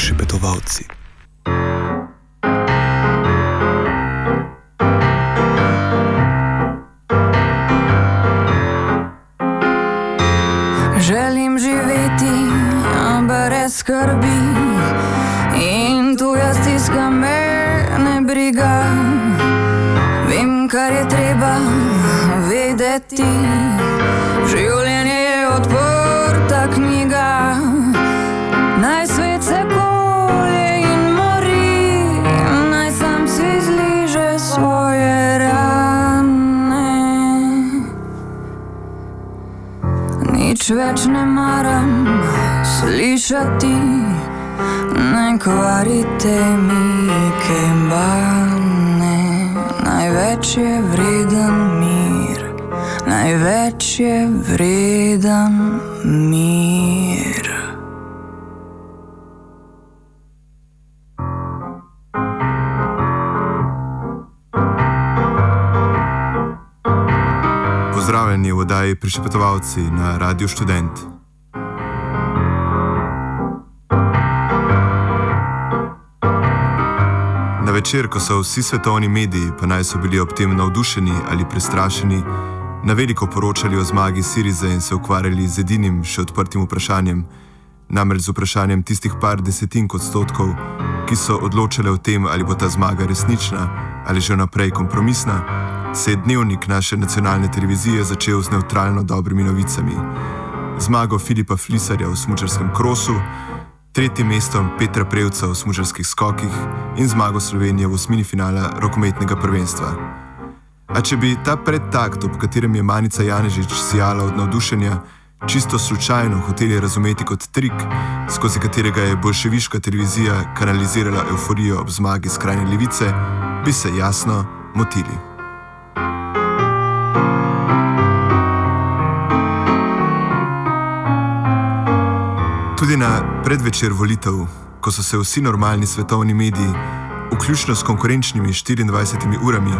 prišepetovalci. Želim živeti brez skrbi in tu jaz stiska me ne briga. Vem, kar je treba vedeti. Več ne maram slišati, ne kvarite mi kembane. Največ je vreden mir, največ je vreden mir. Oddaji Prišepetovalci na Radio Student. Na večer, ko so vsi svetovni mediji, pa naj so bili ob tem navdušeni ali prestrašeni, na veliko poročali o zmagi Sirize in se ukvarjali z edinim še odprtim vprašanjem, namreč z vprašanjem tistih par desetink odstotkov, ki so odločale o tem, ali bo ta zmaga resnična ali že vnaprej kompromisna, se je dnevnik naše nacionalne televizije začel z neutralno dobrimi novicami. Zmago Filipa Flisarja v smučarskem krosu, tretjim mestom Petra Prevca v smučarskih skokih in zmago Slovenije v osmini finala rokometnega prvenstva. A če bi ta predtakt, ob katerem je Manica Janežič sijala od navdušenja, čisto slučajno hoteli razumeti kot trik, skozi katerega je bolševiška televizija kanalizirala euforijo ob zmagi skrajne levice, bi se jasno motili. Tudi na predvečer volitev, ko so se vsi normalni svetovni mediji, vključno s konkurenčnimi 24 urami,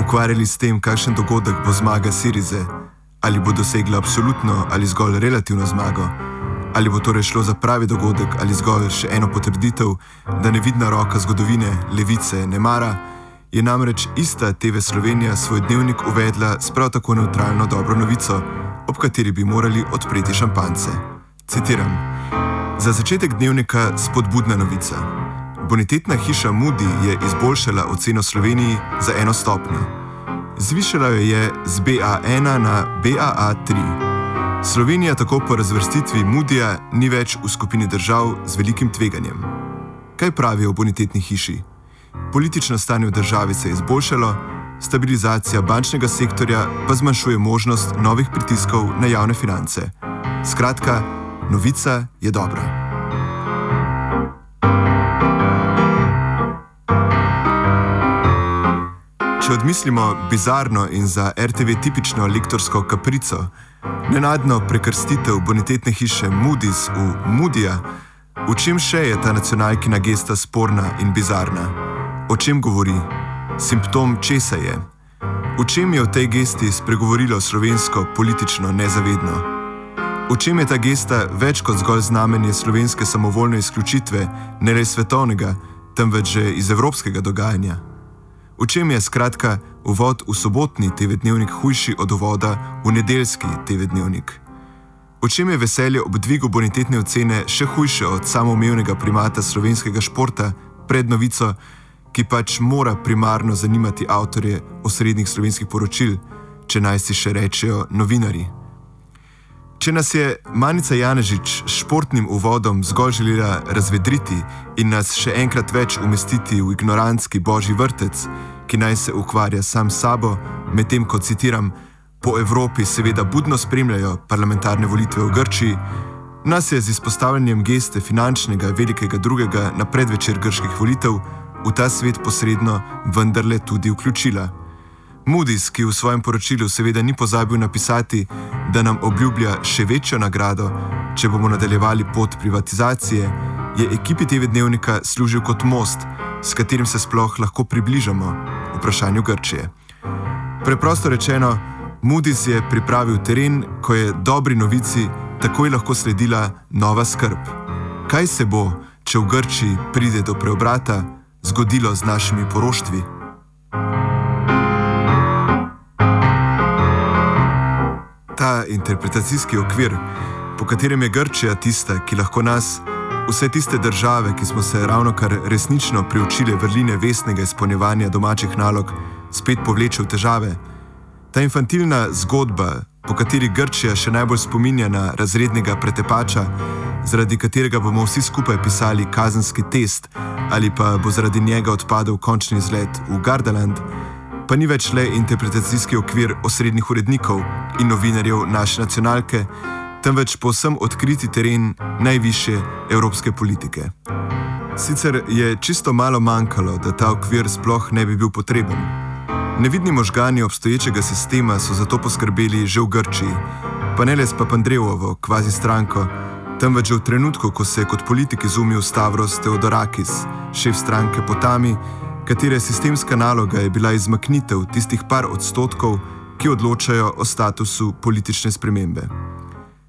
ukvarjali s tem, kakšen dogodek bo zmaga Sirize, ali bo dosegla absolutno ali zgolj relativno zmago, ali bo torej šlo za pravi dogodek ali zgolj še eno potrditev, da nevidna roka zgodovine levice ne mara, je namreč ista TV Slovenija svoj dnevnik uvedla s prav tako neutralno dobro novico, ob kateri bi morali odpreti šampance. Citiram: Za začetek dnevnika spodbudna novica. Bonitetna hiša Moody je izboljšala oceno Sloveniji za eno stopnjo. Zvišala jo je z BA1 na BAA3. Slovenija tako po razvrstitvi Moodyja ni več v skupini držav z velikim tveganjem. Kaj pravijo o bonitetni hiši? Politično stanje v državi se je izboljšalo, stabilizacija bančnega sektorja pa zmanjšuje možnost novih pritiskov na javne finance. Skratka, novica je dobra. Če odmislimo bizarno in za RTV tipično lektorsko kaprico, nenadno prekrstitev bonitetne hiše Moody's v Moodyja, v čem še je ta nacionalkina gesta sporna in bizarna? O čem govori? Simptom česa je? V čem je v tej gesti spregovorilo slovensko politično nezavedno? V čem je ta gesta več kot zgolj znamenje slovenske samovoljne izključitve, ne le svetovnega, temveč že iz evropskega dogajanja? V čem je skratka uvod v sobotni TV dnevnik hujši od uvoda v nedeljski TV dnevnik? V čem je veselje ob dvigu bonitetne ocene še hujše od samoumevnega primata slovenskega športa pred novico, ki pač mora primarno zanimati avtorje osrednjih slovenskih poročil, če naj si še rečejo novinari? Če nas je Manica Janežič s športnim uvodom zgolj želela razvedriti in nas še enkrat več umestiti v ignorantski božji vrtec, ki naj se ukvarja sam s sabo, medtem ko citiram, po Evropi seveda budno spremljajo parlamentarne volitve v Grčiji, nas je z izpostavljanjem geste finančnega velikega drugega na predvečer grških volitev v ta svet posredno vendarle tudi vključila. Moody's, ki v svojem poročilu seveda ni pozabil napisati, da nam obljublja še večjo nagrado, če bomo nadaljevali pot privatizacije, je ekipi TV dnevnika služil kot most, s katerim se sploh lahko približamo vprašanju Grčije. Preprosto rečeno, Moody's je pripravil teren, ko je dobri novici takoj lahko sledila nova skrb. Kaj se bo, če v Grčiji pride do preobrata, zgodilo z našimi poroštvi? Ta interpretacijski okvir, po katerem je Grčija tista, ki lahko nas, vse tiste države, ki smo se ravno kar resnično priučili vrline vestnega izpolnjevanja domačih nalog, spet povleče v težave. Ta infantilna zgodba, po kateri Grčija še najbolj spominja na razrednega pretepača, zaradi katerega bomo vsi skupaj pisali kazenski test ali pa bo zaradi njega odpadel končni izlet v Gardaland, pa ni več le interpretacijski okvir osrednjih urednikov in novinarjev naše nacionalke, temveč povsem odkriti teren najviše evropske politike. Sicer je čisto malo manjkalo, da ta okvir sploh ne bi bil potreben. Nevidni možgani obstoječega sistema so za to poskrbeli že v Grčiji, pa ne le s Papandreovo, kvazi stranko, temveč že v trenutku, ko se je kot politik izumil Stavros Teodorakis, šef stranke Potami, katere sistemska naloga je bila izmaknitev tistih par odstotkov, ki odločajo o statusu politične spremembe.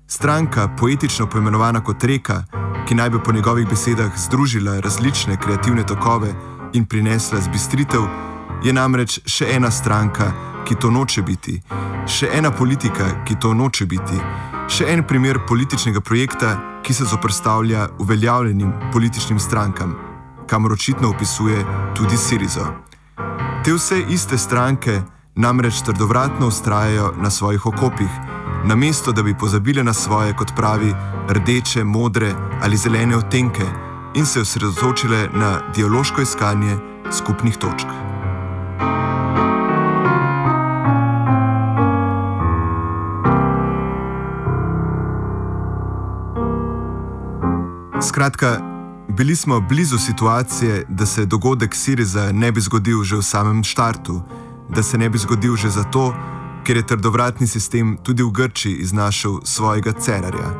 Stranka, poetično poimenovana kot Reka, ki naj bi po njegovih besedah združila različne kreativne tokove in prinesla zbistritev, je namreč še ena stranka, ki to noče biti, še ena politika, ki to noče biti, še en primer političnega projekta, ki se zoprstavlja uveljavljenim političnim strankam, kamor očitno opisuje tudi Sirizo. Te vse iste stranke namreč trdovratno ustrajajo na svojih okopih namesto da bi pozabile na svoje, kot pravi, rdeče, modre ali zelene odtenke in se osredotočile na dialoško iskanje skupnih točk. Skratka, bili smo blizu situacije, da se dogodek Siriza ne bi zgodil že v samem štartu, da se ne bi zgodil že zato, ker je trdovratni sistem tudi v Grčiji iznašel svojega cerarja.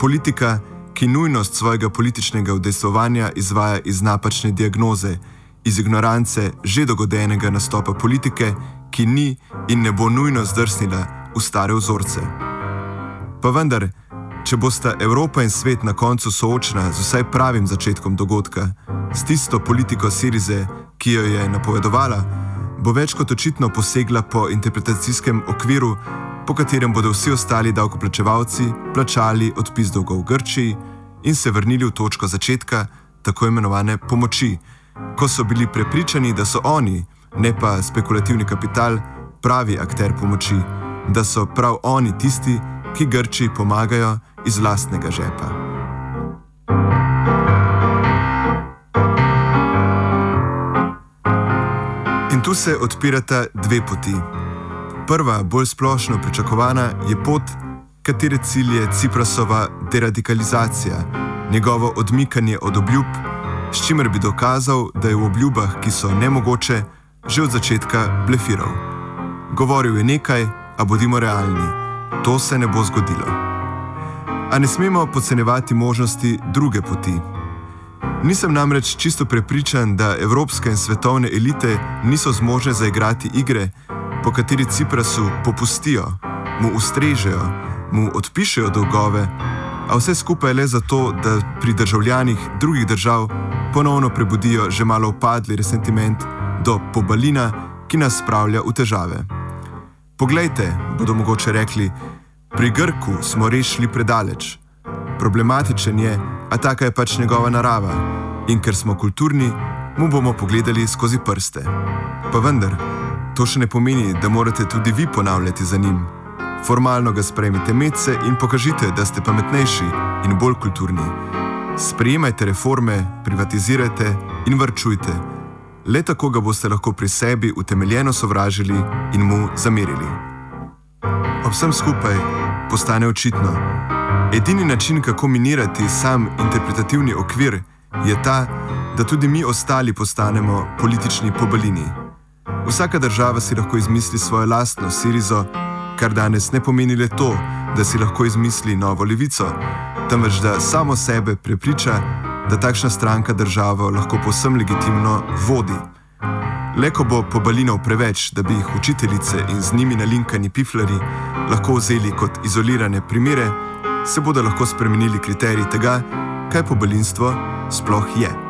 Politika, ki nujnost svojega političnega udejstvovanja izvaja iz napačne diagnoze, iz ignorance že dogodenega nastopa politike, ki ni in ne bo nujno zdrsnila v stare vzorce. Pa vendar, če bosta Evropa in svet na koncu soočena z vsaj pravim začetkom dogodka, s tisto politiko Sirize, ki jo je napovedovala, bo več kot očitno posegla po interpretacijskem okviru, po katerem bodo vsi ostali davkoplačevalci plačali odpis dolgov Grčiji in se vrnili v točko začetka tako imenovane pomoči, ko so bili prepričani, da so oni, ne pa spekulativni kapital, pravi akter pomoči, da so prav oni tisti, ki Grčiji pomagajo iz lastnega žepa. tu se odpirata dve poti. Prva, bolj splošno pričakovana, je pot, katere cilj je Ciprasova deradikalizacija, njegovo odmikanje od obljub, s čimer bi dokazal, da je v obljubah, ki so nemogoče, že od začetka blefiral. Govoril je nekaj, a bodimo realni, to se ne bo zgodilo. A ne smemo podcenjevati možnosti druge poti. Nisem namreč čisto prepričan, da evropske in svetovne elite niso zmožne zaigrati igre, po kateri Ciprasu popustijo, mu ustrežejo, mu odpišejo dolgove, a vse skupaj le zato, da pri državljanih drugih držav ponovno prebudijo že malo upadli resentiment do pobalina, ki nas spravlja v težave. Poglejte, bodo mogoče rekli, pri Grku smo rešili predaleč. Problematičen je, a taka je pač njegova narava. In ker smo kulturni, mu bomo pogledali skozi prste. Pa vendar, to še ne pomeni, da morate tudi vi ponavljati za njim. Formalno ga sprejmite medse in pokažite, da ste pametnejši in bolj kulturni. Sprejemajte reforme, privatizirajte in vrčujte. Le tako ga boste lahko pri sebi utemeljeno sovražili in mu zamerili. Ob vsem skupaj postane očitno, Edini način, kako minirati sam interpretativni okvir, je ta, da tudi mi ostali postanemo politični pobalini. Vsaka država si lahko izmisli svojo lastno Sirizo, kar danes ne pomeni le to, da si lahko izmisli novo levico, temveč da samo sebe prepriča, da takšna stranka državo lahko posem legitimno vodi. Le ko bo pobalinov preveč, da bi jih učiteljice in z njimi nalinkani piflari lahko vzeli kot izolirane primere, se bodo lahko spremenili kriteriji tega, kaj pobalinstvo sploh je.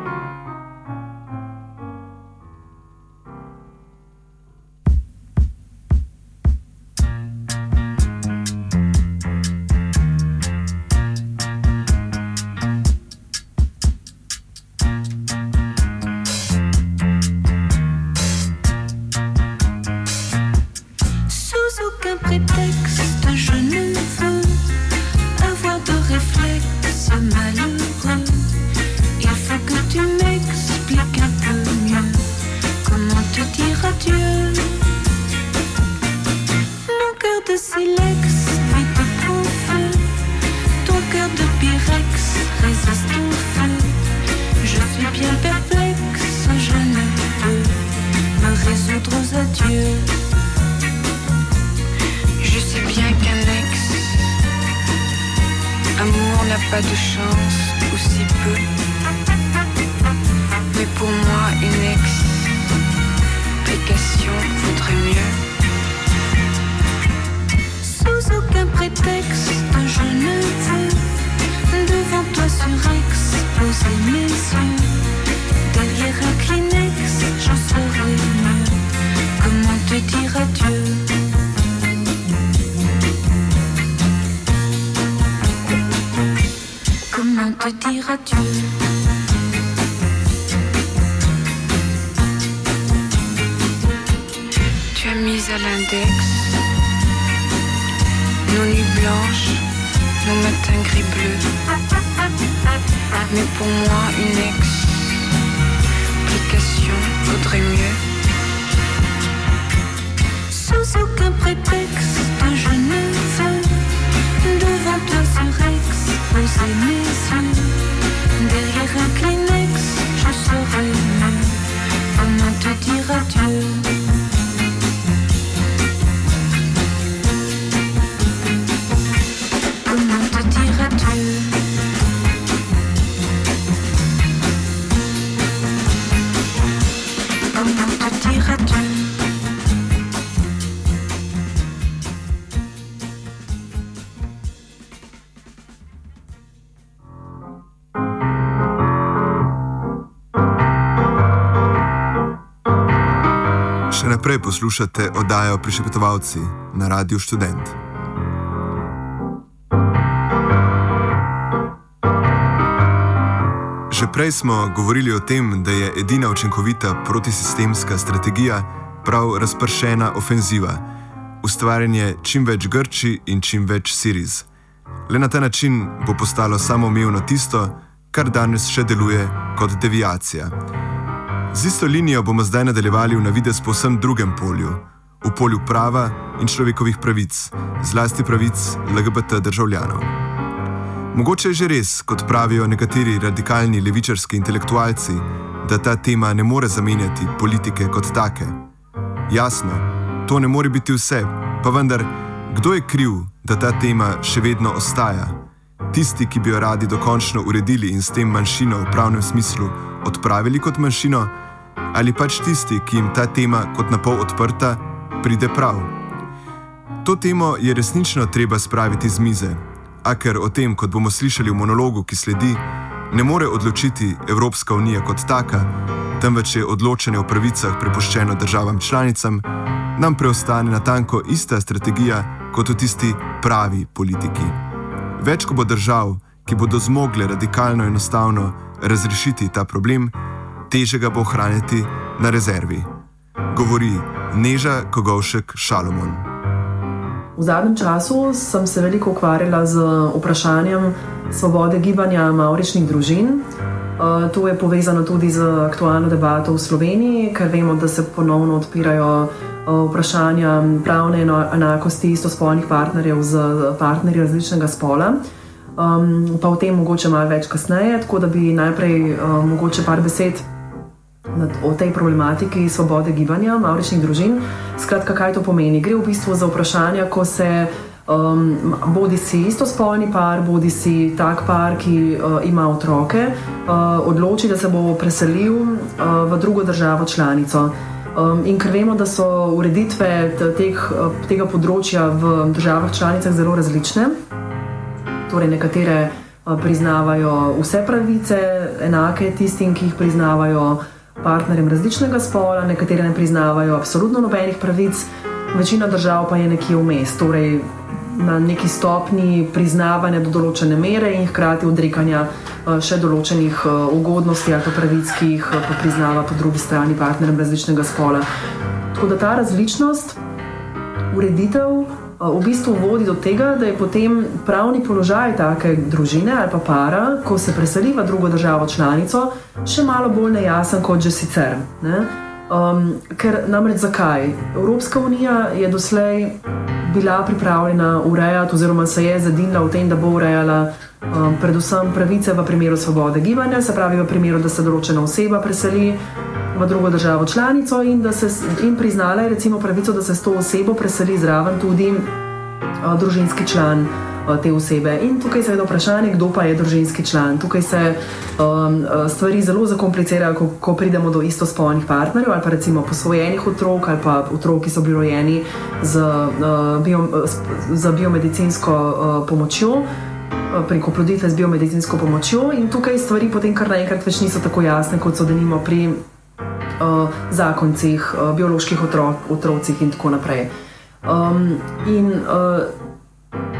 Poslušate oddajo Prišepetovalci na Radiu Student. Že prej smo govorili o tem, da je edina učinkovita protisistemska strategija prav razpršena ofenziva, ustvarjanje čim več Grči in čim več Siriz. Le na ta način bo postalo samoumevno tisto, kar danes še deluje kot deviacija. Z isto linijo bomo zdaj nadaljevali v navidez povsem drugem polju, v polju prava in človekovih pravic, zlasti pravic LGBT državljanov. Mogoče je že res, kot pravijo nekateri radikalni levičarski intelektualci, da ta tema ne more zamenjati politike kot take. Jasno, to ne more biti vse, pa vendar, kdo je kriv, da ta tema še vedno ostaja? Tisti, ki bi jo radi dokončno uredili in s tem manjšino v pravnem smislu odpravili kot manjšino, ali pač tisti, ki jim ta tema kot na pol odprta, pride prav. To temo je resnično treba spraviti z mize, a ker o tem, kot bomo slišali v monologu, ki sledi, ne more odločiti Evropska unija kot taka, temveč je odločanje o pravicah prepuščeno državam članicam, nam preostane na tanko ista strategija kot v tisti pravi politiki. Več kot bo držav, ki bodo zmogle radikalno enostavno razrešiti ta problem, teže ga bo ohraniti na rezervi. Govori Neža Kogovšek Šalomon. V zadnjem času sem se veliko ukvarjala z vprašanjem svobode gibanja mauričnih družin. Eh, to je povezano tudi z aktualno debato v Sloveniji, ker vemo, da se ponovno odpirajo eh, vprašanja pravne enakosti istospolnih partnerjev z partnerji različnega spola. Um, pa o tem mogoče malo več kasneje, tako da bi najprej um, mogoče par besed o tej problematiki svobode gibanja mauričnih družin. Skratka, kaj to pomeni? Gre v bistvu za vprašanja, ko se um, bodi si istospolni par, bodi si tak par, ki uh, ima otroke, uh, odloči, da se bo preselil uh, v drugo državo članico. Um, in ker vemo, da so ureditve teh, tega področja v državah članicah zelo različne, torej nekatere priznavajo vse pravice, enake tistim, ki jih priznavajo partnerjem različnega spola, nekatere ne priznavajo absolutno nobenih pravic, večina držav pa je nekje vmes, torej na neki stopni priznavanja do določene mere in hkrati odrekanja še določenih ugodnosti ali pravic, ki jih pa priznava po drugi strani partnerjem različnega spola. Tako da ta različnost ureditev v bistvu vodi do tega, da je potem pravni položaj take družine ali pa para, ko se preseli v drugo državo članico, še malo bolj nejasen kot že sicer. Um, ker namreč zakaj? Evropska unija je doslej bila pripravljena urejati, oziroma se je zadinila v tem, da bo urejala um, predvsem pravice v primeru svobode gibanja, se pravi v primeru, da se določena oseba preseli v drugo državo članico in da se jim priznala recimo pravico, da se s to osebo preseli zraven tudi uh, družinski član te osebe. In tukaj je vprašanje, kdo pa je družinski član. Tukaj se um, stvari zelo zakomplicirajo, ko, ko pridemo do istospolnih partnerjev ali pa recimo posvojenih otrok ali pa otrok, ki so bili rojeni z, uh, bio, z biomedicinsko uh, pomočjo. Preko ploditve z biomedicinsko pomočjo, in tukaj stvari potem kar naenkrat več niso tako jasne, kot so denimo pri zakoncih, uh, bioloških otrok, otrocih in tako naprej. Um, in uh,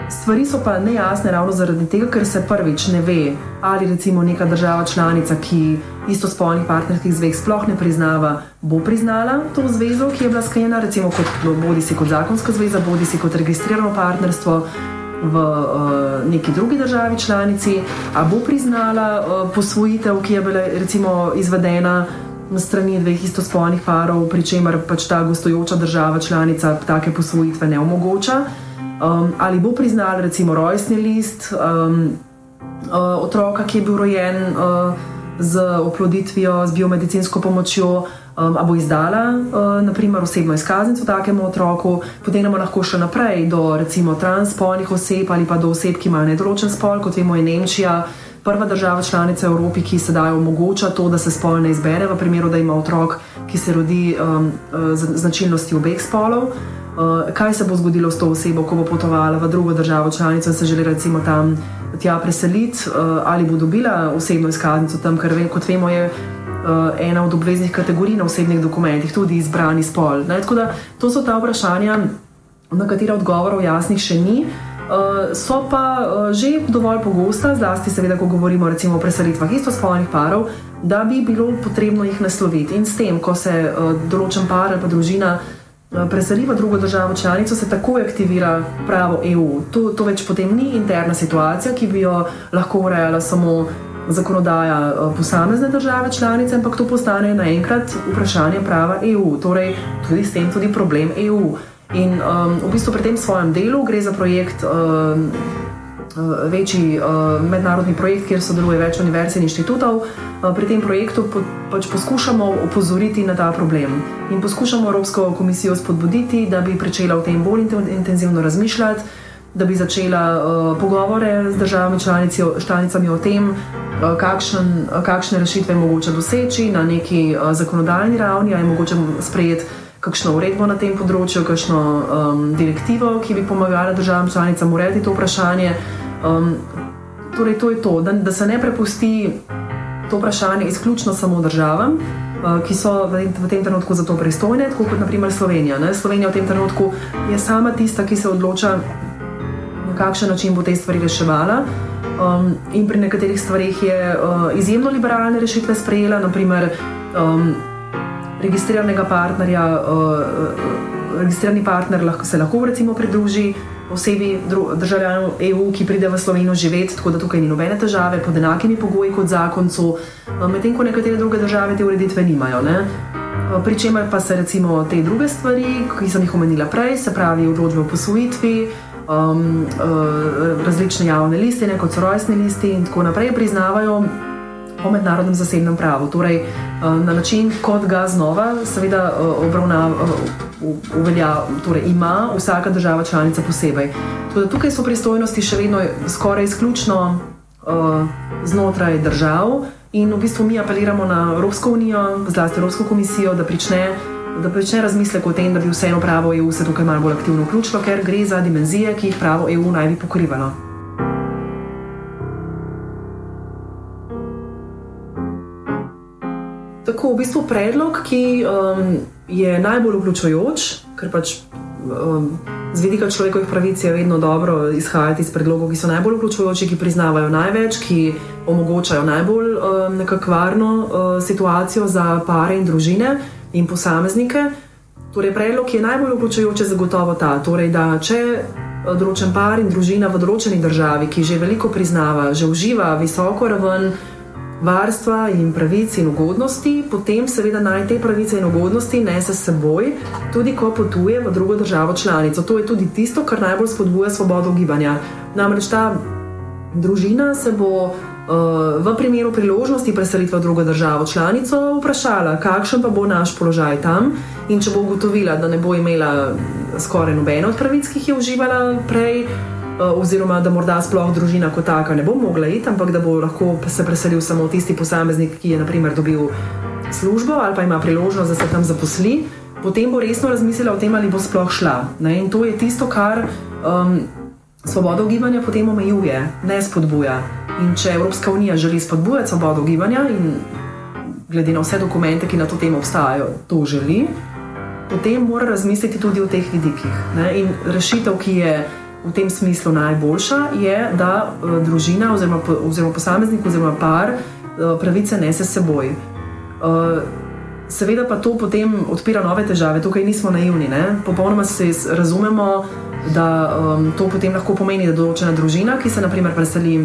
stvari so pa nejasne ravno zaradi tega, ker se prvič ne ve, ali recimo neka država članica, ki istospolnih partnerskih zvez sploh ne priznava, bo priznala to zvezo, ki je bila sklenjena, recimo kot, bodi si kot zakonska zveza, bodi si kot registrirano partnerstvo. V uh, neki drugi državi članici, ali bo priznala uh, posvojitev, ki je bila recimo izvedena na strani dveh istospolnih parov, pri čemer pač ta gostujoča država članica take posvojitve ne omogoča. Um, ali bo priznala recimo rojstni list um, uh, otroka, ki je bil rojen uh, z oploditvijo, z biomedicinsko pomočjo, um, ali bo izdala uh, naprimer osebno izkaznico takemu otroku, potem gremo lahko še naprej do recimo transspolnih oseb ali pa do oseb, ki imajo nedoločen spol, kot vemo je Nemčija prva država članica Evropi, ki sedaj omogoča to, da se spol ne izbere, v primeru, da ima otrok, ki se rodi um, uh, z značilnosti obeh spolov. Uh, kaj se bo zgodilo s to osebo, ko bo potovala v drugo državo članico in se želi recimo tam preseliti, uh, ali bo dobila osebno izkaznico tam, ker kot vemo, je uh, ena od obveznih kategorij na osebnih dokumentih tudi izbrani spol. Ne, da, to so ta vprašanja, na katera odgovorov jasnih še ni. Uh, so pa uh, že dovolj pogosta, zlasti seveda, ko govorimo recimo, o preselitvah istospolnih parov, da bi bilo potrebno jih nasloviti. In s tem, ko se uh, določen par ali pa družina uh, preseli v drugo državo članico, se takoj aktivira pravo EU. To, to več potem ni interna situacija, ki bi jo lahko urejala samo zakonodaja uh, posamezne države članice, ampak to postane naenkrat vprašanje prava EU. Torej, tudi s tem tudi problem EU. In um, v bistvu pri tem svojem delu gre za projekt, um, večji uh, mednarodni projekt, kjer sodeluje več univerz in inštitutov. Uh, pri tem projektu pač poskušamo opozoriti na ta problem in poskušamo Evropsko komisijo spodbuditi, da bi začela o tem bolj intenzivno razmišljati. Da bi začela uh, pogovore z državami članici, članicami o tem, uh, kakšen, uh, kakšne rešitve je mogoče doseči na neki uh, zakonodajni ravni, ali je mogoče sprejeti kakšno uredbo na tem področju, kakšno um, direktivo, ki bi pomagala državam članicam urediti to vprašanje. Um, torej, to je to, da, da se ne prepusti to vprašanje izključno samo državam. Uh, ki so v, v tem trenutku za to pristojne, tako kot naprimer Slovenija. Ne? Slovenija v tem trenutku je sama tista, ki se odloča, na kakšen način bo te stvari reševala. Um, in pri nekaterih stvarih je uh, izjemno liberalne rešitve sprejela, naprimer um, registriranega partnerja, uh, registrirani partner lahko, se lahko recimo pridruži osebi državljanov EU, ki pride v Slovenijo živeti, tako da tukaj ni nobene težave, pod enakimi pogoji kot zakoncu, uh, medtem ko nekatere druge države te ureditve nimajo. Ne? Pričemer pa se recimo te druge stvari, ki sem jih omenila prej, se pravi odločbe o posvojitvi, um, uh, različne javne listine, kot so rojstni listi in tako naprej, priznavajo po mednarodnem zasebnem pravu. Torej, eh, na način, kot ga znova, seveda, eh, obravnava, eh, uvelja, torej ima vsaka država članica posebej. Tudi tukaj so pristojnosti še vedno skoraj izključno znotraj držav. In v bistvu mi apeliramo na Evropsko unijo, zlasti Evropsko komisijo, da prične, da prične razmislek o tem, da bi vseeno pravo EU se tukaj malo bolj aktivno vključilo, ker gre za dimenzije, ki jih pravo EU naj bi pokrivalo. Tako v bistvu predlog, ki um, je najbolj vključujoč, ker pač um, z vidika človekovih pravic je vedno dobro izhajati iz predlogov, ki so najbolj vključujoči, ki priznavajo največ, ki omogočajo najbolj um, nekakvarno uh, situacijo za pare in družine in posameznike. Torej, predlog je najbolj vključujoč, zagotovo ta. Torej, da če uh, določen par in družina v določeni državi, ki že veliko priznava, že uživa visoko raven varstva in pravic in ugodnosti, potem seveda naj te pravice in ugodnosti nese s seboj, tudi ko potuje v drugo državo članico. To je tudi tisto, kar najbolj spodbuja svobodo gibanja. Namreč ta družina se bo uh, v primeru priložnosti preselitve v drugo državo članico vprašala, kakšen pa bo naš položaj tam. In če bo ugotovila, da ne bo imela skoraj nobene od pravic, ki jih je uživala prej, Eh, oziroma da morda sploh družina kot taka ne bo mogla iti, ampak da bo lahko se preselil samo tisti posameznik, ki je naprimer dobil službo ali pa ima priložnost, da se tam zaposli, potem bo resno razmislila o tem, ali bo sploh šla. Ne? In to je tisto, kar um, svobodo gibanja potem omejuje, ne spodbuja. In če Evropska unija želi spodbujati svobodo gibanja in glede na vse dokumente, ki na to temo obstajajo, to želi. Potem mora razmisliti tudi o teh vidikih. Ne? In rešitev, ki je v tem smislu najboljša, je, da uh, družina oziroma, oziroma posameznik oziroma par uh, pravice nese s seboj. Uh, seveda pa to potem odpira nove težave, tukaj nismo naivni. Ne? Popolnoma se razumemo, da um, to potem lahko pomeni, da določena družina, ki se naprimer preseli,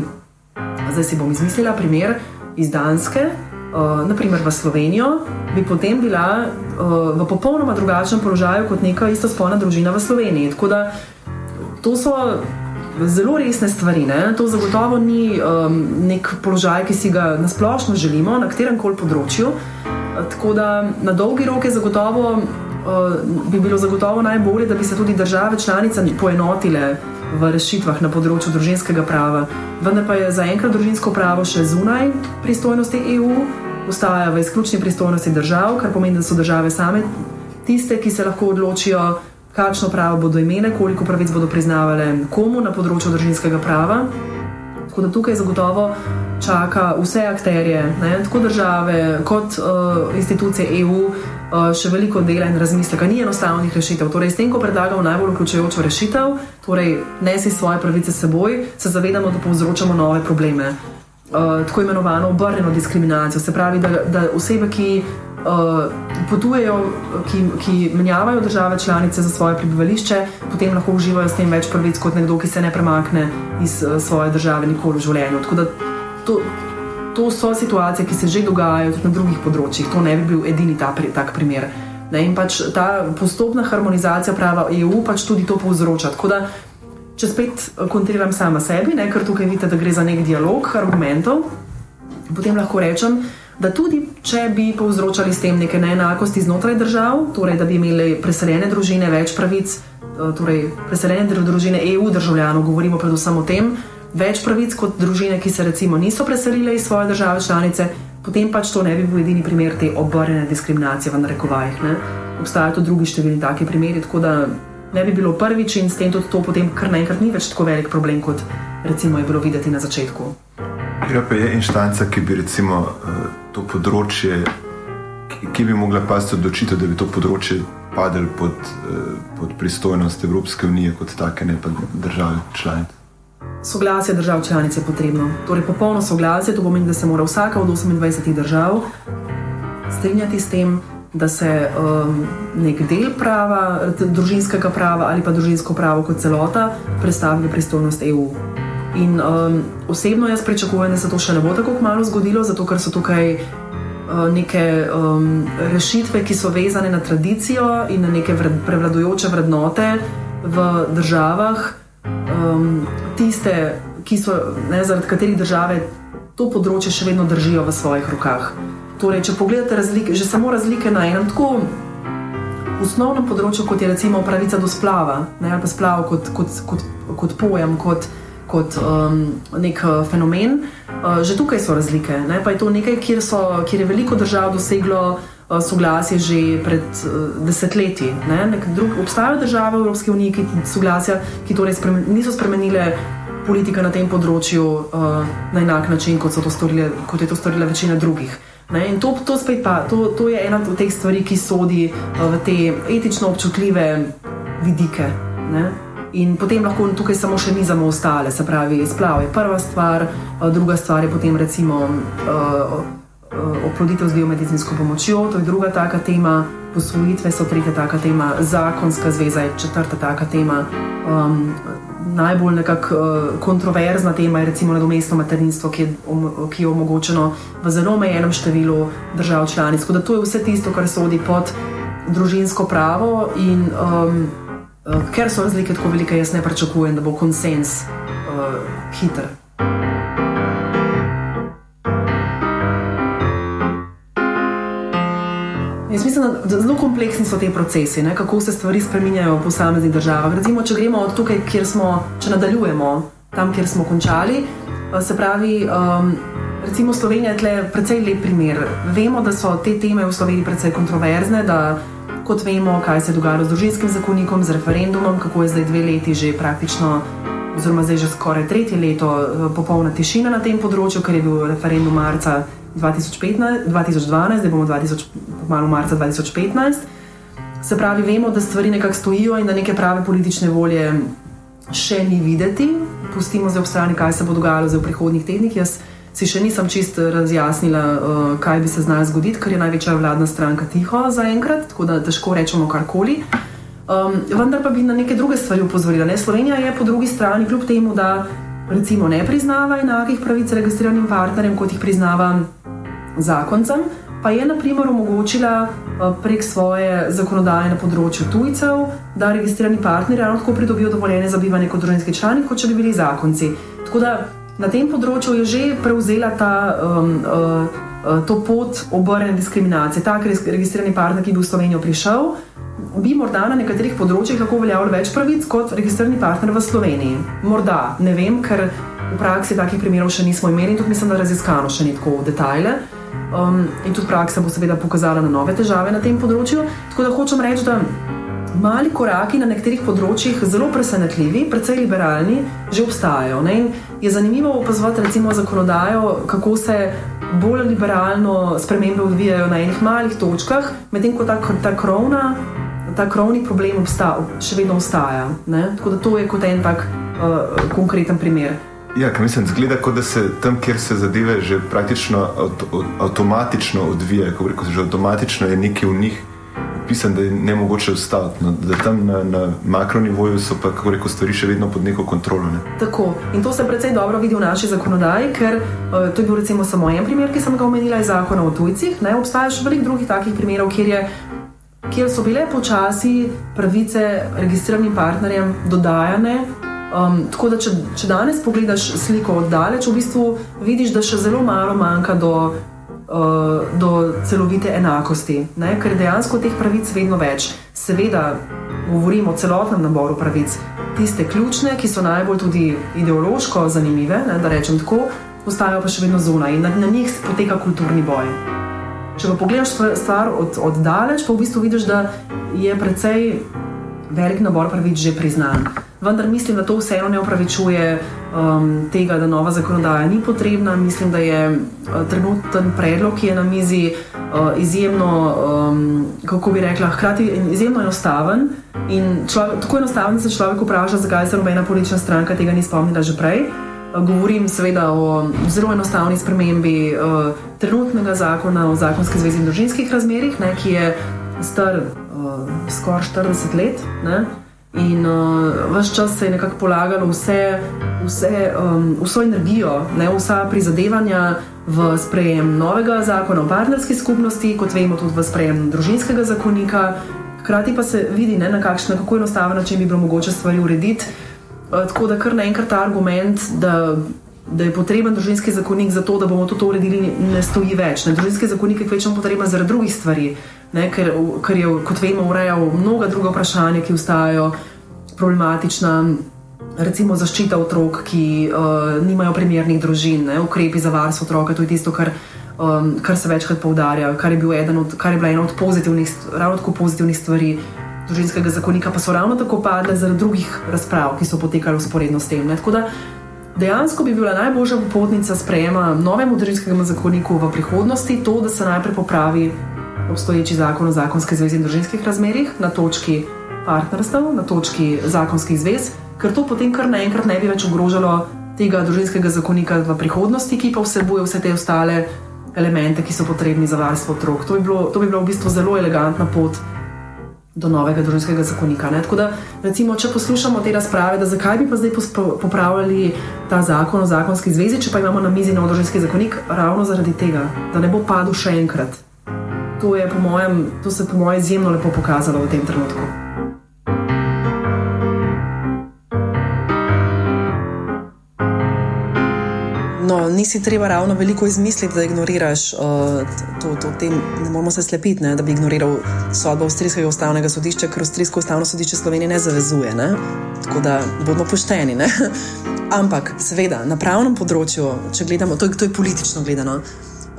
zdaj si bom izmislila primer iz Danske. Uh, naprimer v Slovenijo, bi potem bila uh, v popolnoma drugačnem položaju kot neka istospolna družina v Sloveniji. Tako da uh, to so zelo resne stvari. Ne? To zagotovo ni um, nek položaj, ki si ga nasplošno želimo na katerem koli področju. Tako da na dolgi rok je zagotovo, uh, bi bilo zagotovo najbolje, da bi se tudi države članice poenotile v rešitvah na področju družinskega prava. Vendar pa je zaenkrat družinsko pravo še zunaj pristojnosti EU, ostaja v izključni pristojnosti držav, kar pomeni, da so države same tiste, ki se lahko odločijo kakšno pravo bodo imele, koliko pravic bodo priznavale komu na področju družinskega prava. Tako da tukaj zagotovo čaka vse akterje, ne, tako države kot uh, institucije EU, uh, še veliko dela in razmisleka. Ni enostavnih rešitev. Torej, s tem, ko predlagamo najbolj vključujočo rešitev, torej nesi svoje pravice s seboj, se zavedamo, da povzročamo nove probleme. Uh, tako imenovano obrnjeno diskriminacijo. Se pravi, da, da osebe, ki potujejo, ki, ki menjavajo države članice za svoje prebivališče, potem lahko uživajo s tem več pravic kot nekdo, ki se ne premakne iz uh, svoje države nikoli v življenju. To, to so situacije, ki se že dogajajo tudi na drugih področjih. To ne bi bil edini ta, tak primer. Ne, in pač ta postopna harmonizacija prava EU pač tudi to povzroča. Tako da, če spet kontriram sama sebi, ne, ker tukaj vidite, da gre za nek dialog argumentov, potem lahko rečem, da tudi če bi povzročali s tem neke neenakosti znotraj držav, torej da bi imeli preseljene družine več pravic, eh, torej preseljene družine EU državljanov, govorimo predvsem o tem, več pravic kot družine, ki se recimo niso preselile iz svoje države članice, potem pač to ne bi bil edini primer te obrnjene diskriminacije v narekovajih. Ne? Obstajajo tudi drugi številni taki primeri, tako da ne bi bilo prvič in s tem tudi to potem kar naenkrat ni več tako velik problem, kot recimo je bilo videti na začetku. Ja, pa je inštanca, ki bi recimo uh, to področje, ki, ki bi mogla pasti odločitev, da bi to področje padlo pod, uh, pod pristojnost Evropske unije, kot take, ne pa države članice. Soglasje držav članic je potrebno. Torej, popolno soglasje, to pomeni, da se mora vsaka od 28 držav strinjati s tem, da se um, nek del prava, družinskega prava ali pa družinsko pravo kot celota predstavi v pristojnost EU. In um, osebno jaz pričakujem, da se to še ne bo tako malo zgodilo, zato ker so tukaj uh, neke um, rešitve, ki so vezane na tradicijo in na neke vred, prevladujoče vrednote v državah, um, tiste, so, ne, zaradi katerih države to področje še vedno držijo v svojih rokah. Torej, če pogledate razlike, že samo razlike na enem tako osnovnem področju, kot je recimo pravica do splava, ne, ali pa splav kot, kot, kot, kot pojem. Kot, kot um, nek uh, fenomen. Uh, že tukaj so razlike. Ne? Pa je to nekaj, kjer, so, kjer je veliko držav doseglo uh, soglasje že pred uh, desetletji. Drug, obstajajo države v Evropski uniji, ki, soglasja, ki torej spremen, niso spremenile politika na tem področju uh, na enak način, kot, to storile, kot je to storila večina drugih. Ne? In to, to, pa, to, to je ena od teh stvari, ki sodi uh, v te etično občutljive vidike. Ne? In potem lahko tukaj samo še nizamo ostale, se pravi, splav je prva stvar, uh, druga stvar je potem recimo uh, uh, oploditev z biomedicinsko pomočjo, to je druga taka tema, posvojitve so tretja taka tema, zakonska zveza je četrta taka tema. Um, najbolj nekako uh, kontroverzna tema je recimo nadomestno materinstvo, ki je, um, ki je omogočeno v zelo omejenem številu držav članic. Tako da to je vse tisto, kar sodi pod družinsko pravo in um, ker so razlike tako velike, jaz ne pričakujem, da bo konsens uh, hiter. Jaz mislim, da zelo kompleksni so ti procesi, ne? kako se stvari spremenjajo v posameznih državah. Recimo, če gremo od tukaj, kjer smo, če nadaljujemo tam, kjer smo končali. Eh, se pravi, um, recimo Slovenija je tle precej lep primer. Vemo, da so te teme v Sloveniji precej kontroverzne. Kot vemo, kaj se je dogajalo z družinskim zakonikom, z referendumom, kako je zdaj dve leti že praktično, oziroma zdaj že skoraj tretje leto, eh, popolna tišina na tem področju, ker je bil referendum marca 2015, 2012, zdaj bomo 2000, malo marca 2015. Se pravi, vemo, da stvari nekako stojijo in da neke prave politične volje še ni videti. Pustimo zdaj ob strani, kaj se bo dogajalo v prihodnjih tednih. Jaz si še nisem čist razjasnila, uh, kaj bi se znalo zgoditi, ker je največja vladna stranka tiho zaenkrat, tako da težko rečemo karkoli. Um, vendar pa bi na neke druge stvari upozorila. Ne? Slovenija je po drugi strani, kljub temu, da recimo ne priznava enakih pravic registriranim partnerjem, kot jih priznava zakoncem, pa je naprimer omogočila eh, prek svoje zakonodaje na področju tujcev, da registrirani partnerji ravno tako pridobijo dovoljenje za bivanje kot družinski člani, kot če bi bili zakonci. Tako da na tem področju je že prevzela ta. Um, uh, To pot obrnjene diskriminacije. Tak registrirani partner, ki bi v Slovenijo prišel, bi morda na nekaterih področjih lahko uveljavljal več pravic kot registrirani partner v Sloveniji. Morda, ne vem, ker v praksi takih primerov še nismo imeli in tudi mislim, da raziskano še ni tako v detajle. Um, in tudi praksa bo seveda pokazala na nove težave na tem področju. Tako da hočem reči, da mali koraki na nekaterih področjih, zelo presenetljivi, precej liberalni, že obstajajo. Ne? In je zanimivo opazovati recimo zakonodajo, kako se bolj liberalno spremembe odvijajo na enih malih točkah, medtem ko ta, ta krovna. Ta krovni problem obsta, še vedno ostaja. Ne? Tako da to je kot en tak uh, konkreten primer. Ja, mislim, zgleda, kot da se tam, kjer se zadeve že praktično avto, avtomatično odvijajo, kot reko, že avtomatično je nekaj v njih pisan, da je ne mogoče ustaviti. No, da tam na, na makronivoju so pa, kako reko, stvari še vedno pod neko kontrolo. Ne. Tako. In to se predvsej dobro vidi v naši zakonodaji, ker uh, to je bil recimo samo en primer, ki sem ga omenila iz zakona o tujcih. Ne, obstaja še veliko drugih takih primerov, kjer je. Kjer so bile počasi pravice registriranim partnerjem dodajane, Um, tako da, če, če danes pogledaš sliko od daleč, v bistvu vidiš, da še zelo malo manjka do, do celovite enakosti, ne? ker dejansko teh pravic vedno več. Seveda, govorimo o celotnem naboru pravic, tiste ključne, ki so najbolj tudi ideološko zanimive, ne? da rečem tako, ostajajo pa še vedno zunaj in na, na njih poteka kulturni boj. Če pa pogledaš stvar od, od daleč, pa v bistvu vidiš, da je precej velik nabor pravic že priznan vendar mislim, da to vseeno ne upravičuje um, tega, da nova zakonodaja ni potrebna. Mislim, da je uh, trenuten predlog, ki je na mizi, uh, izjemno, um, kako bi rekla, hkrati izjemno enostaven. In človek, tako enostaven, da se človek vpraša, zakaj se nobena politična stranka tega ni spomnila že prej. Uh, govorim seveda o zelo enostavni spremembi uh, trenutnega zakona o zakonski zvezi in družinskih razmerih, ne, ki je star uh, skoraj 40 let. Ne. In uh, vse čas se je nekako polagalo vse, vse, um, vso energijo, ne, vsa prizadevanja v sprejem novega zakona o partnerski skupnosti, kot vemo, tudi v sprejem družinskega zakonika. Hkrati pa se vidi, ne, na kakšen, kako enostaven način bi bilo mogoče stvari urediti. Uh, tako da kar naenkrat ta argument, da, da je potreben družinski zakonik za to, da bomo to uredili, ne stoji več. Ne. Družinski zakonik je večino potreben zaradi drugih stvari ne, ker, ker je, kot vemo, urejal mnoga druga vprašanja, ki ostajajo problematična. Recimo zaščita otrok, ki uh, nimajo primernih družin, ne, ukrepi za varstvo otroka, to je tisto, kar, um, kar se večkrat poudarja, kar je, od, kar je bila ena od pozitivnih, pozitivnih stvari družinskega zakonika, pa so ravno tako padle zaradi drugih razprav, ki so potekale usporedno s tem. Ne. Tako da dejansko bi bila najboljša popotnica sprejema novemu družinskemu zakoniku v prihodnosti to, da se najprej popravi obstoječi zakon o zakonski zvezi in družinskih razmerih na točki partnerstev, na točki zakonskih zvez, ker to potem kar naenkrat ne bi več ogrožalo tega družinskega zakonika v prihodnosti, ki pa vsebuje vse te ostale elemente, ki so potrebni za varstvo otrok. To bi bilo, to bi bilo v bistvu zelo elegantna pot do novega družinskega zakonika. Ne? Tako da, recimo, če poslušamo te razprave, da zakaj bi pa zdaj popravljali ta zakon o zakonski zvezi, če pa imamo na mizi nov družinski zakonik, ravno zaradi tega, da ne bo padel še enkrat. To, po mojem, to se je po mojem izjemno lepo pokazalo v tem trenutku. No, nisi treba ravno veliko izmisliti, da ignoriraš uh, to, to tem. Ne moramo se slepiti, ne, da bi ignoriral sodbo Avstrijskega ustavnega sodišča, ker Avstrijsko ustavno sodišče Slovenije ne zavezuje. Ne? Tako da bomo pošteni. Ne? Ampak, seveda, na pravnem področju, če gledamo, to je, to je politično gledano.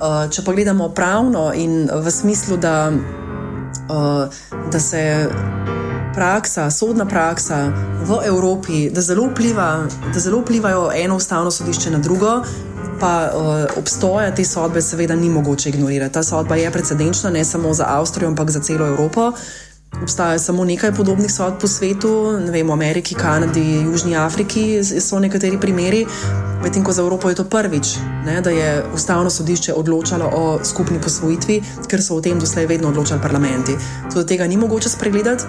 Uh, če pa gledamo pravno in v smislu, da, uh, da se praksa, sodna praksa v Evropi, da zelo, vpliva, da zelo vplivajo eno ustavno sodišče na drugo. Pa uh, obstoja te sodbe, seveda, ni mogoče ignorirati. Ta sodba je precedenčna ne samo za Avstrijo, ampak za celo Evropo. Obstaja samo nekaj podobnih sodb po svetu, ne vem, v Ameriki, Kanadi, Južni Afriki so nekateri primeri, medtem ko za Evropo je to prvič, ne, da je ustavno sodišče odločalo o skupni posvojitvi, ker so o tem doslej vedno odločali parlamenti. Tudi tega ni mogoče spregledati.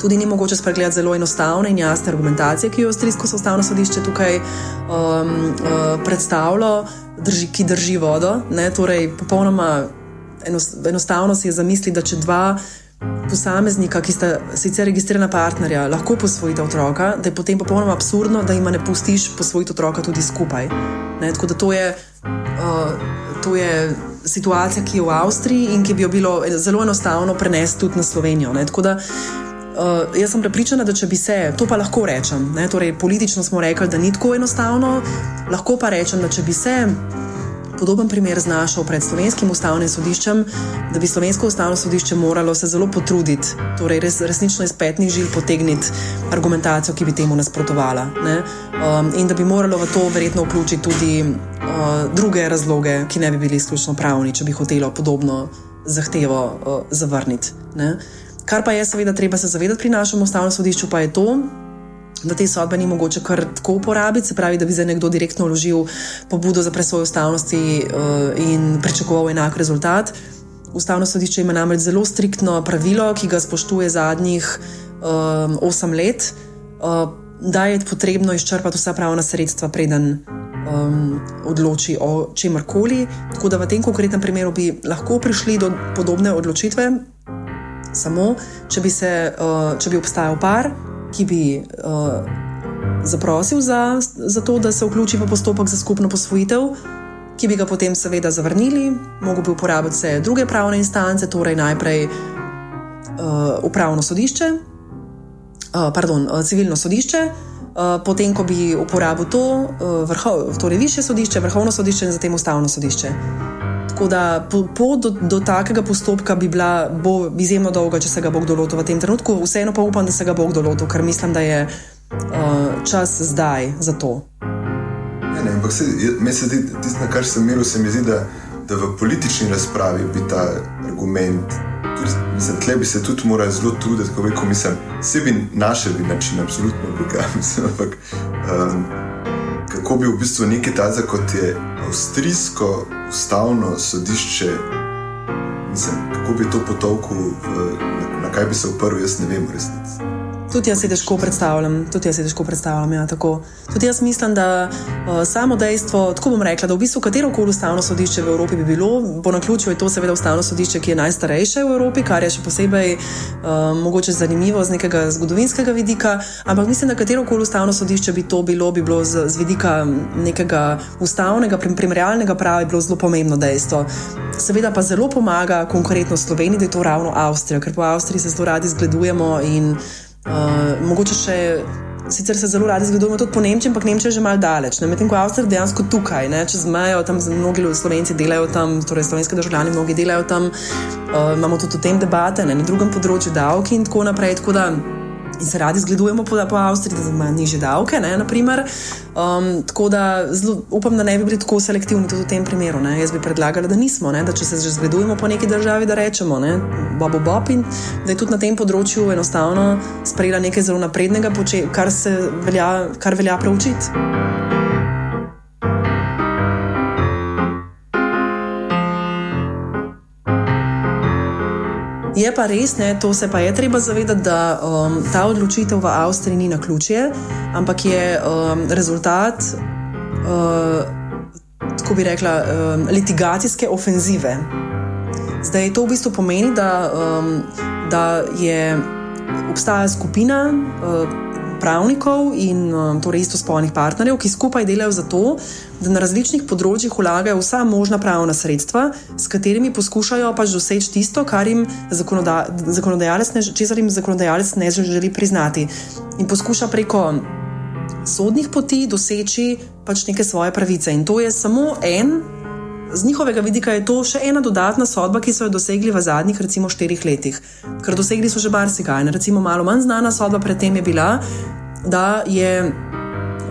Tudi ni mogoče spregledati zelo enostavne in jasne argumentacije, ki jo Avstrijsko ustavno sodišče tukaj um, uh, predstavlja, drži, ki drži vodo. Ne? Torej, popolnoma enostavno si je zamisliti, da če dva posameznika, ki sta sicer registrirana partnerja, lahko posvojita otroka, da je potem popolnoma absurdno, da jim ne pustiš posvojiti otroka tudi skupaj. Ne? Tako da to je. Uh, To je situacija, ki je v Avstriji in ki bi jo bilo zelo enostavno prenesti tudi na Slovenijo. Ne? Tako da Uh, jaz sem prepričana, da če bi se, to pa lahko rečem, ne, torej politično smo rekli, da ni tako enostavno, lahko pa rečem, da če bi se podoben primer znašel pred slovenskim ustavnim sodiščem, da bi slovensko ustavno sodišče moralo se zelo potruditi, torej res, resnično iz petnih žil potegniti argumentacijo, ki bi temu nasprotovala. Um, in da bi moralo v to verjetno vključiti tudi uh, druge razloge, ki ne bi bili izključno pravni, če bi hotelo podobno zahtevo uh, zavrniti. Ne. Kar pa je seveda treba se zavedati pri našem ustavnem sodišču, pa je to, da te sodbe ni mogoče kar tako uporabiti, se pravi, da bi za nekdo direktno vložil pobudo za presojo ustavnosti uh, in pričakoval enak rezultat. Ustavno sodišče ima namreč zelo striktno pravilo, ki ga spoštuje zadnjih um, osem let, uh, da je potrebno izčrpati vsa pravna sredstva, preden um, odloči o čemkoli. Tako da v tem konkretnem primeru bi lahko prišli do podobne odločitve, samo če bi, se, uh, če bi obstajal par, ki bi uh, zaprosil za, za to, da se vključi v postopek za skupno posvojitev, ki bi ga potem seveda zavrnili, mogel bi uporabiti vse druge pravne instance, torej najprej uh, upravno sodišče, uh, pardon, uh, civilno sodišče. Uh, potem, ko bi uporabil to, uh, vrhov, torej više sodišče, vrhovno sodišče in potem ustavno sodišče. Tako da pot do, do takega postopka bi bila bo izjemno dolga, če se ga bo kdo lotil v tem trenutku. Vseeno pa upam, da se ga bo kdo lotil, ker mislim, da je uh, čas zdaj za to. Ne, ne, ampak meni se zdi, tisto, na kar sem imel, se mi zdi, da, da v politični razpravi bi ta argument. Mislim, tle bi se tudi morali zelo truditi, kako bi komisar, sebi našel bi način, absolutno bi ga, mislim, ampak um, kako bi v bistvu nekaj tazga, kot je avstrijsko ustavno sodišče, mislim, kako bi to potovku, na, na kaj bi se oprl, jaz ne vem, resnici. Tudi jaz si težko predstavljam, tudi jaz si težko predstavljam. Ja, tudi jaz mislim, da uh, samo dejstvo, tako bom rekla, da v bistvu katero koli ustavno sodišče v Evropi bi bilo, po naključju je to seveda ustavno sodišče, ki je najstarejše v Evropi, kar je še posebej uh, mogoče zanimivo z nekega zgodovinskega vidika. Ampak mislim, da katero koli ustavno sodišče bi to bilo, bi bilo z, z vidika nekega ustavnega, primerjalnega prava, bilo zelo pomembno dejstvo. Seveda pa zelo pomaga konkretno Sloveniji, da je to ravno Avstrija, ker po Avstriji se zelo radi zgledujemo in Uh, mogoče še, sicer se zelo radi zgledujemo tudi po Nemčiji, ampak Nemčija je že malce daleč. Medtem ko Avstrija dejansko tukaj, ne, čez mejo, tam mnogi slovenci delajo tam, torej slovenski državljani, mnogi delajo tam. Uh, imamo tudi o tem debate, ne, na drugem področju davki in tako naprej. Tako da, in se radi zgledujemo po, po Avstriji, da ima niže davke. Ne, um, tako da zelo, upam, da ne bi bili tako selektivni tudi v tem primeru. Ne. Jaz bi predlagala, da nismo, ne, da če se že zgledujemo po neki državi, da rečemo, ne, bobo bob in da je tudi na tem področju enostavno sprejela nekaj zelo naprednega, kar, velja, kar velja preučiti. Je pa res, ne, to se pa je treba zavedati, da um, ta odločitev v Avstriji ni na ključje, ampak je um, rezultat, uh, tako bi rekla, um, litigacijske ofenzive. Zdaj to v bistvu pomeni, da, um, da je obstaja skupina. Uh, pravnikov in um, torej istospolnih partnerjev, ki skupaj delajo za to, da na različnih področjih vlagajo vsa možna pravna sredstva, s katerimi poskušajo pač doseči tisto, kar jim zakonoda zakonodajalec, ne, jim zakonodajalec ne želi priznati. In poskuša preko sodnih poti doseči pač neke svoje pravice. In to je samo en. Z njihovega vidika je to še ena dodatna sodba, ki so jo dosegli v zadnjih, recimo, štirih letih. Ker dosegli so že marsikaj. Recimo, malo manj znana sodba predtem je bila, da je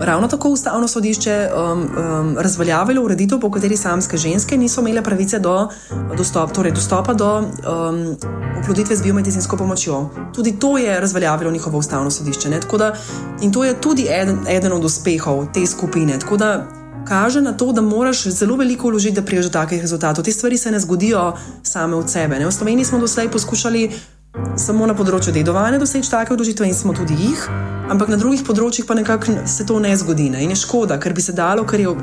ravno tako ustavno sodišče um, um, razveljavilo ureditev, po kateri samske ženske niso imele pravice do dostop, torej dostopa do um, oploditve z biomedicinsko pomočjo. Tudi to je razveljavilo njihovo ustavno sodišče. Da, in to je tudi eden, eden od uspehov te skupine. Tako da kaže na to, da moraš zelo veliko vložiti, da priješ do takih rezultatov. Te stvari se ne zgodijo same od sebe. Ne? V Sloveniji smo doslej poskušali samo na področju dedovanja doseči take odločitve in smo tudi jih, ampak na drugih področjih pa nekako se to ne zgodi. Ne? In je škoda, ker bi se dalo, ker je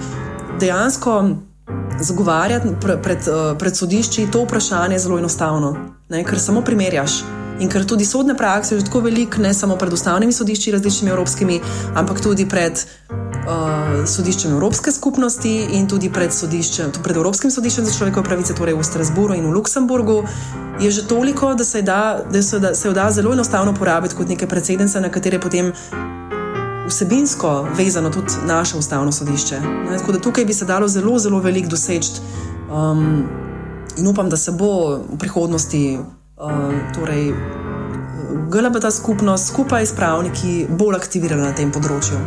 dejansko zagovarjati pred, pred, eh, pred sodišči to vprašanje zelo enostavno, ne? ker samo primerjaš. In ker tudi sodne prakse je že tako veliko, ne samo pred ustavnimi sodišči, različnimi evropskimi, ampak tudi pred uh, sodiščem Evropske skupnosti in tudi pred, pred Evropskim sodiščem za človekove pravice, torej v Strasburu in v Luksemburgu, je že toliko, da se, da, da se, da se jo da zelo enostavno uporabiti kot neke precedence, na katere potem. Vsebinsko vezano tudi naše ustavno sodišče. Ne, tako da tukaj bi se dalo zelo, zelo veliko doseči, um, in upam, da se bo v prihodnosti torej, GLBT skupnost skupaj s pravniki bolj aktivirala na tem področju.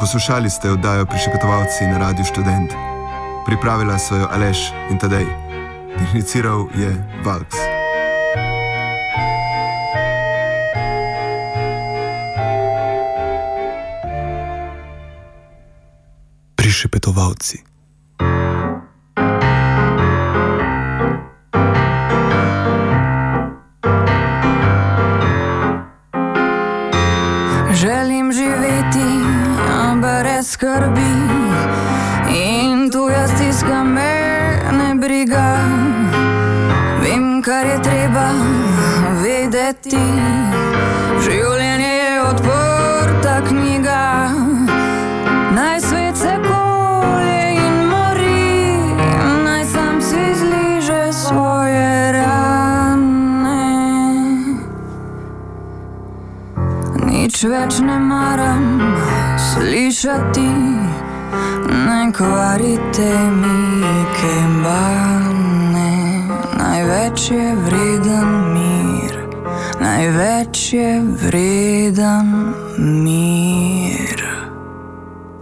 Poslušali ste oddajo Prišepetovalci na Radiu Student. Pripravila so jo Aleš in Tadej. Tehniciral je Valks. Prišepetovalci. Slišati, ne kvarite mi kembane. Največ je vreden mir, največ je vreden mir.